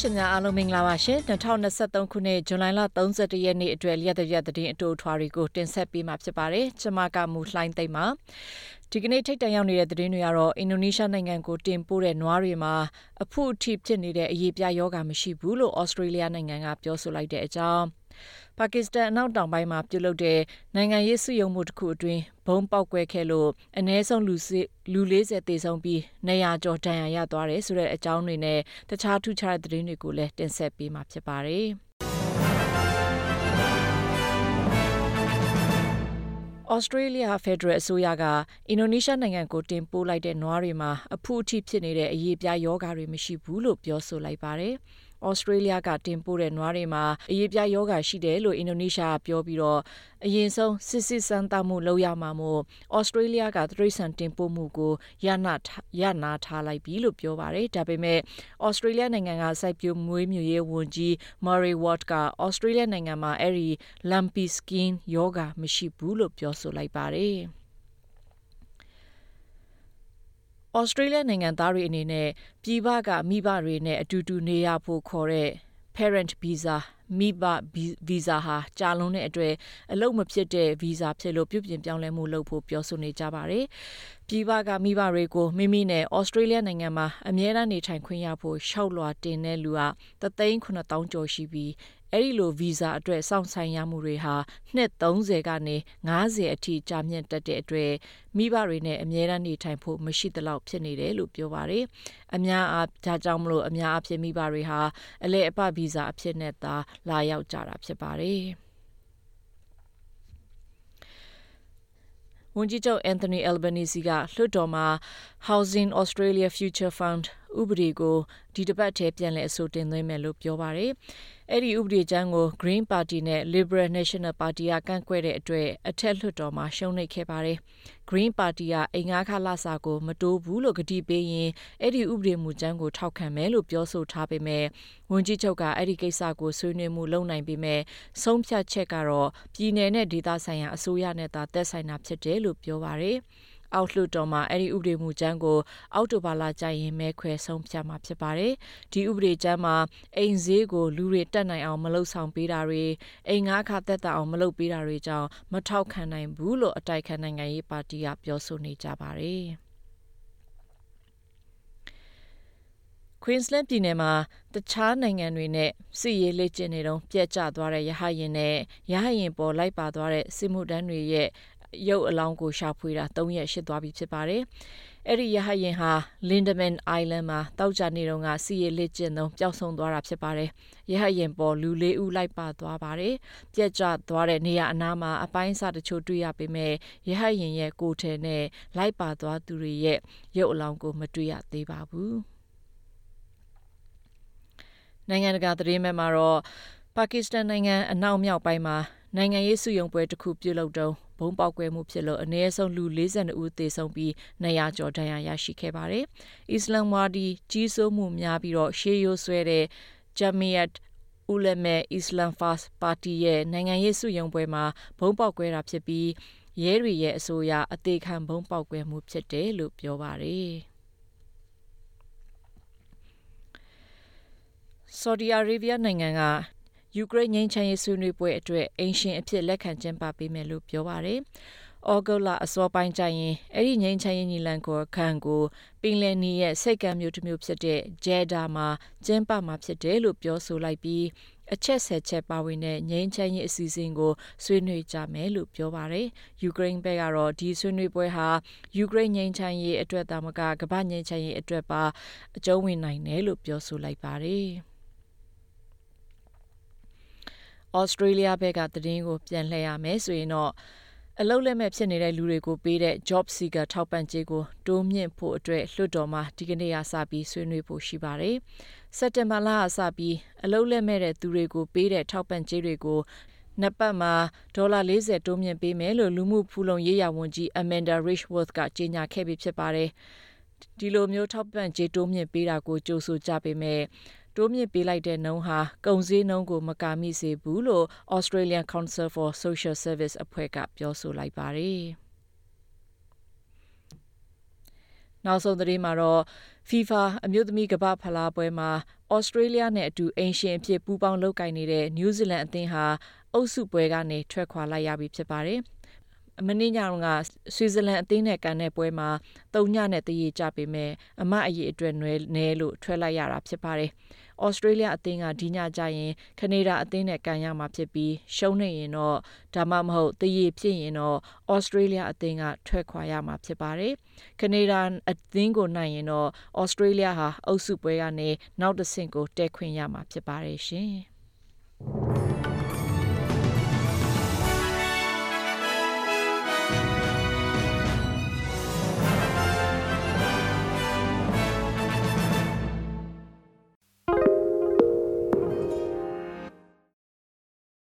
ရှင်များအားလုံးမင်္ဂလာပါရှင်2023ခုနှစ်ဇွန်လ31ရက်နေ့အတွက်လျက်တရက်သတင်းအတူထွားတွေကိုတင်ဆက်ပေးမှာဖြစ်ပါတယ်ကျွန်မကမူလှိုင်းသိမ့်ပါဒီကနေ့ထိတ်တန့်ရောက်နေတဲ့သတင်းတွေကတော့အင်ဒိုနီးရှားနိုင်ငံကိုတင်ပို့တဲ့နွားတွေမှာအဖို့အထိဖြစ်နေတဲ့အရေးပြယောဂါမရှိဘူးလို့ဩစတြေးလျနိုင်ငံကပြောဆိုလိုက်တဲ့အကြောင်း ပါကစ္စတန်အနောက်တောင်ပိုင်းမှာပြုလုပ်တဲ့နိုင်ငံရေးစုယုံမှုတစ်ခုအတွင်းဘုံပေါက်ကွဲခဲ့လို့အ ਨੇ ဆုံးလူလူ40သေဆုံးပြီး200ကျော်ဒဏ်ရာရသွားတယ်ဆိုတဲ့အကြောင်းတွေနဲ့တခြားထူးခြားတဲ့သတင်းတွေကိုလည်းတင်ဆက်ပေးမှာဖြစ်ပါတယ်။ဩစတြေးလျဖက်ဒရယ်အစိုးရကအင်ဒိုနီးရှားနိုင်ငံကိုတင်ပို့လိုက်တဲ့နွားတွေမှာအဖူအထိဖြစ်နေတဲ့အရေးပြားယောဂါတွေမရှိဘူးလို့ပြောဆိုလိုက်ပါတယ်။ ဩစတြေးလျကတင်ပို့တဲ့နွားတွေမှာအရေးပြယောဂါရှိတယ်လို့အင်ဒိုနီးရှားကပြောပြီးတော့အရင်ဆုံးစစ်စစ်စမ်းသပ်မှုလုပ်ရမှာမို့ဩစတြေးလျကသတိဆန်တင်ပို့မှုကိုရနာရနာထားလိုက်ပြီလို့ပြောပါတယ်ဒါပေမဲ့ဩစတြေးလျနိုင်ငံကစိုက်ပျိုးမွေးမြူရေးဝန်ကြီး Murray Watt ကဩစတြေးလျနိုင်ငံမှာအဲ့ဒီ lumpy skin ယောဂါမရှိဘူးလို့ပြောဆိုလိုက်ပါတယ် ဩစတြေးလျနိုင်ငံသားတွေအနေနဲ့ ပြည်ပက မိဘတွေနဲ့အတူတူနေရဖို့ခေါ်တဲ့ parent visa မိဘဗီဇာဟာကြာလွန်တဲ့အတွက်အလုပ်မဖြစ်တဲ့ဗီဇာဖြစ်လို့ပြုပြင်ပြောင်းလဲမှုလုပ်ဖို့ပြောဆိုနေကြပါတယ်။ပြည်ပကမိဘတွေကိုမိမိနဲ့ဩစတြေးလျနိုင်ငံမှာအမြဲတမ်းနေထိုင်ခွင့်ရဖို့ရှောက်လွှာတင်တဲ့လူက3,900ကျော်ရှိပြီးအဲ့ဒီလိုဗီဇာအတွက်စောင့်ဆိုင်ရမှုတွေဟာနှစ်30ကနေ90အထိကြာမြင့်တက်တဲ့အတွက်မိဘတွေနဲ့အမြဲတမ်းနေထိုင်ဖို့မရှိသလောက်ဖြစ်နေတယ်လို့ပြောပါတယ်။အများအားဒါကြောင့်မလို့အများအဖြစ်မိဘတွေဟာအလဲအပဗီဇာအဖြစ်နဲ့သာလာရောက်ကြတာဖြစ်ပါတယ်။ဝန်ကြီးချုပ်အန်တိုနီအယ်ဘနီစီကလွှတ်တော်မှာ Housing Australia Future Fund ဥပဒေကိုဒီတစ်ပတ်ထဲပြန်လည်အဆိုတင်သွင်းမယ်လို့ပြောပါတယ်။အဲ့ဒီဥပဒေကြမ်းကို Green Party နဲ့ Liberal National Party ကကန့်ကွက်တဲ့အတွက်အထက်လွှတ်တော်မှာရှုံးနိမ့်ခဲ့ပါတယ်။ Green Party ကအိမ်ငါးခါလစာကိုမတိုးဘူးလို့ကတိပေးရင်အဲ့ဒီဥပဒေမူကြမ်းကိုထောက်ခံမယ်လို့ပြောဆိုထားပေမဲ့ဝန်ကြီးချုပ်ကအဲ့ဒီကိစ္စကိုဆွေးနွေးမှုလုပ်နိုင်ပေမဲ့ဆုံးဖြတ်ချက်ကတော့ပြည်내နဲ့ဒေသဆိုင်ရာအစိုးရနဲ့သာသက်ဆိုင်တာဖြစ်တယ်လို့ပြောပါတယ်။ အောက်လွှတ်တော်မှာအဲ့ဒီဥပဒေမူကြမ်းကို အောက်တိုဘာလကျရင်မဲခွဲဆုံးဖြတ်မှာဖြစ်ပါတယ်။ဒီဥပဒေကြမ်းမှာအိမ်ဈေးကိုလူတွေတက်နိုင်အောင်မလုပ်ဆောင်ပေးတာတွေအိမ်ငါးခါတက်တာအောင်မလုပ်ပေးတာတွေကြောင့်မထောက်ခံနိုင်ဘူးလို့အတိုက်ခံနိုင်ငံရေးပါတီကပြောဆိုနေကြပါတယ်။ Queensland ပြည်နယ်မှာတခြားနိုင်ငံတွေနဲ့စစ်ရေးလေ့ကျင့်နေတော့ပြက်ကျသွားတဲ့ရဟယင်နဲ့ရဟယင်ပေါ်လိုက်ပါသွားတဲ့စစ်မှုတန်းတွေရဲ့ ရုပ်အလောင်းကိုရှာဖွေတာ၃ရက်ရှိသွားပြီဖြစ်ပါတယ်။အဲ့ဒီရဟယင်ဟာ Lindeman Island မှာတောက်ကြနေတော့ကစီရလက်ကျင်သုံးပျောက်ဆုံးသွားတာဖြစ်ပါတယ်။ရဟယင်ပေါ်လူလေးဦးလိုက်ပါသွားပါတယ်။ပြက်ကျသွားတဲ့နေရာအနားမှာအပိုင်းအစတချို့တွေ့ရပေမဲ့ရဟယင်ရဲ့ကိုယ်ထဲနဲ့လိုက်ပါသွားသူတွေရဲ့ရုပ်အလောင်းကိုမတွေ့ရသေးပါဘူး။နိုင်ငံတကာသတင်းမဲ့မှာတော့ပါကစ္စတန်နိုင်ငံအနောက်မြောက်ပိုင်းမှာ နိုင်ငံရေးစုယုံပွဲတစ်ခုပြုလုပ်တုန်းဘုံပေါက်ကွဲမှုဖြစ်လို့အနည်းဆုံးလူ42ဦးသေဆုံးပြီး200ကျော်ဒဏ်ရာရရှိခဲ့ပါတယ်။အစ္စလာမ်ဝါဒီကြီးစိုးမှုများပြီးတော့ရှေးရိုးဆွဲတဲ့ Jamiat Ulema Islam First Party ရဲ့နိုင်ငံရေးစုယုံပွဲမှာဘုံပေါက်ကွဲတာဖြစ်ပြီးရဲတွေရဲ့အဆိုအရအသေးခံဘုံပေါက်ကွဲမှုဖြစ်တယ်လို့ပြောပါတယ်။ Saudi Arabia နိုင်ငံက ယူကရိန်းငြိမ်းချမ်းရေးဆွေးနွေးပွဲအတွက်အင်ရှင်အဖြစ်လက်ခံကျင်းပပေးမယ်လို့ပြောပါတယ်။ဩဂုတ်လအစောပိုင်းကျရင်အဲ့ဒီငြိမ်းချမ်းရေးညီလန်ကိုခံကိုပင်လယ်နီရဲ့စိတ်ကမ်းမျိုးတစ်မျိုးဖြစ်တဲ့ဂျဲဒါမှာကျင်းပမှာဖြစ်တယ်လို့ပြောဆိုလိုက်ပြီးအချက်ဆက်ချက်ပါဝင်တဲ့ငြိမ်းချမ်းရေးအစီအစဉ်ကိုဆွေးနွေးကြမယ်လို့ပြောပါတယ်။ယူကရိန်းဘက်ကတော့ဒီဆွေးနွေးပွဲဟာယူကရိန်းငြိမ်းချမ်းရေးအတွက်တာမကကမ္ဘာငြိမ်းချမ်းရေးအတွက်ပါအကျုံးဝင်နိုင်တယ်လို့ပြောဆိုလိုက်ပါတယ်။ ဩစတြေးလျဘက်ကသတင်းကိုပြန်လှည့်ရမယ်ဆိုရင်တော့အလုတ်လက်မဲ့ဖြစ်နေတဲ့လူတွေကိုပေးတဲ့ job seeker ထောက်ပံ့ကြေးကိုတိုးမြင့်ဖို့အတွက်လွှတ်တော်မှာဒီကနေ့ကစပြီးဆွေးနွေးဖို့ရှိပါတယ်။စက်တင်ဘာလကစပြီးအလုတ်လက်မဲ့တဲ့သူတွေကိုပေးတဲ့ထောက်ပံ့ကြေးတွေကိုနှစ်ပတ်မှာဒေါ်လာ40တိုးမြင့်ပေးမယ်လို့လူမှုဖူလုံရေးရာဝန်ကြီး Amanda Richworth ကကြေညာခဲ့ပြီးဖြစ်ပါတယ်။ဒီလိုမျိုးထောက်ပံ့ကြေးတိုးမြင့်ပေးတာကိုကြိုဆိုကြပေမဲ့ တိုးမြင့်ပေးလိုက်တဲ့နှုန်းဟာကုန်စည်နှုန်းကိုမကာမိစေဘူးလို့ Australian Council for Social Service အဖွဲ့ကပြောဆိုလိုက်ပါတယ်။နောက်ဆုံးသတင်းမှာတော့ FIFA အမျိုးသမီးကမ္ဘာဖလားပွဲမှာဩစတြေးလျနဲ့အတူအိမ်ရှင်အဖြစ်ပူးပေါင်းလုပ်ကိုင်နေတဲ့နယူးဇီလန်အသင်းဟာအုပ်စုပွဲကနေထွက်ခွာလိုက်ရပြီဖြစ်ပါတယ်။ မနေ့ညကဆွစ်ဇာလန်အသင်းနဲ့ကန်တဲ့ပွဲမှာ၃ညနဲ့တရေကြပေမဲ့အမအရေးအတွက်နည်းနဲလို့ထွက်လိုက်ရတာဖြစ်ပါတယ်။ဩစတြေးလျအသင်းကဒီညကျရင်ကနေဒါအသင်းနဲ့ကန်ရမှာဖြစ်ပြီးရှုံးနေရင်တော့ဒါမှမဟုတ်တရေဖြစ်ရင်တော့ဩစတြေးလျအသင်းကထွက်ခွာရမှာဖြစ်ပါတယ်။ကနေဒါအသင်းကိုနိုင်ရင်တော့ဩစတြေးလျဟာအုပ်စုပွဲကနေနောက်တစ်ဆင့်ကိုတက်ခွင့်ရမှာဖြစ်ပါတယ်ရှင်။